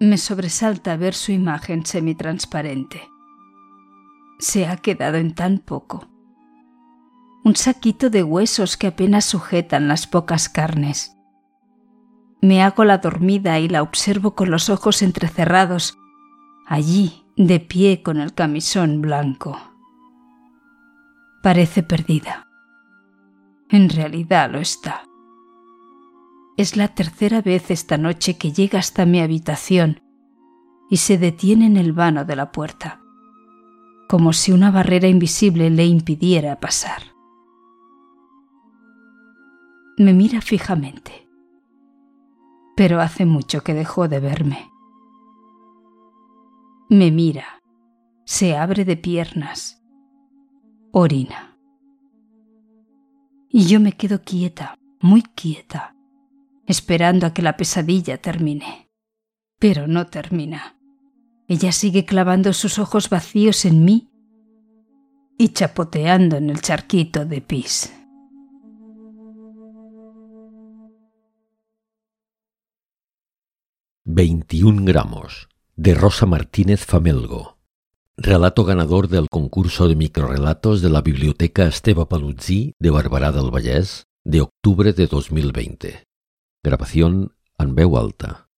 Me sobresalta ver su imagen semitransparente. Se ha quedado en tan poco. Un saquito de huesos que apenas sujetan las pocas carnes. Me hago la dormida y la observo con los ojos entrecerrados, allí, de pie con el camisón blanco. Parece perdida. En realidad lo está. Es la tercera vez esta noche que llega hasta mi habitación y se detiene en el vano de la puerta, como si una barrera invisible le impidiera pasar. Me mira fijamente, pero hace mucho que dejó de verme. Me mira, se abre de piernas, orina. Y yo me quedo quieta, muy quieta, esperando a que la pesadilla termine. Pero no termina. Ella sigue clavando sus ojos vacíos en mí y chapoteando en el charquito de pis. «21 gramos» de Rosa Martínez Famelgo. Relato ganador del concurso de microrelatos de la Biblioteca Esteba Paluzzi de Barberà del Vallès de octubre de 2020. Grabación en veu alta.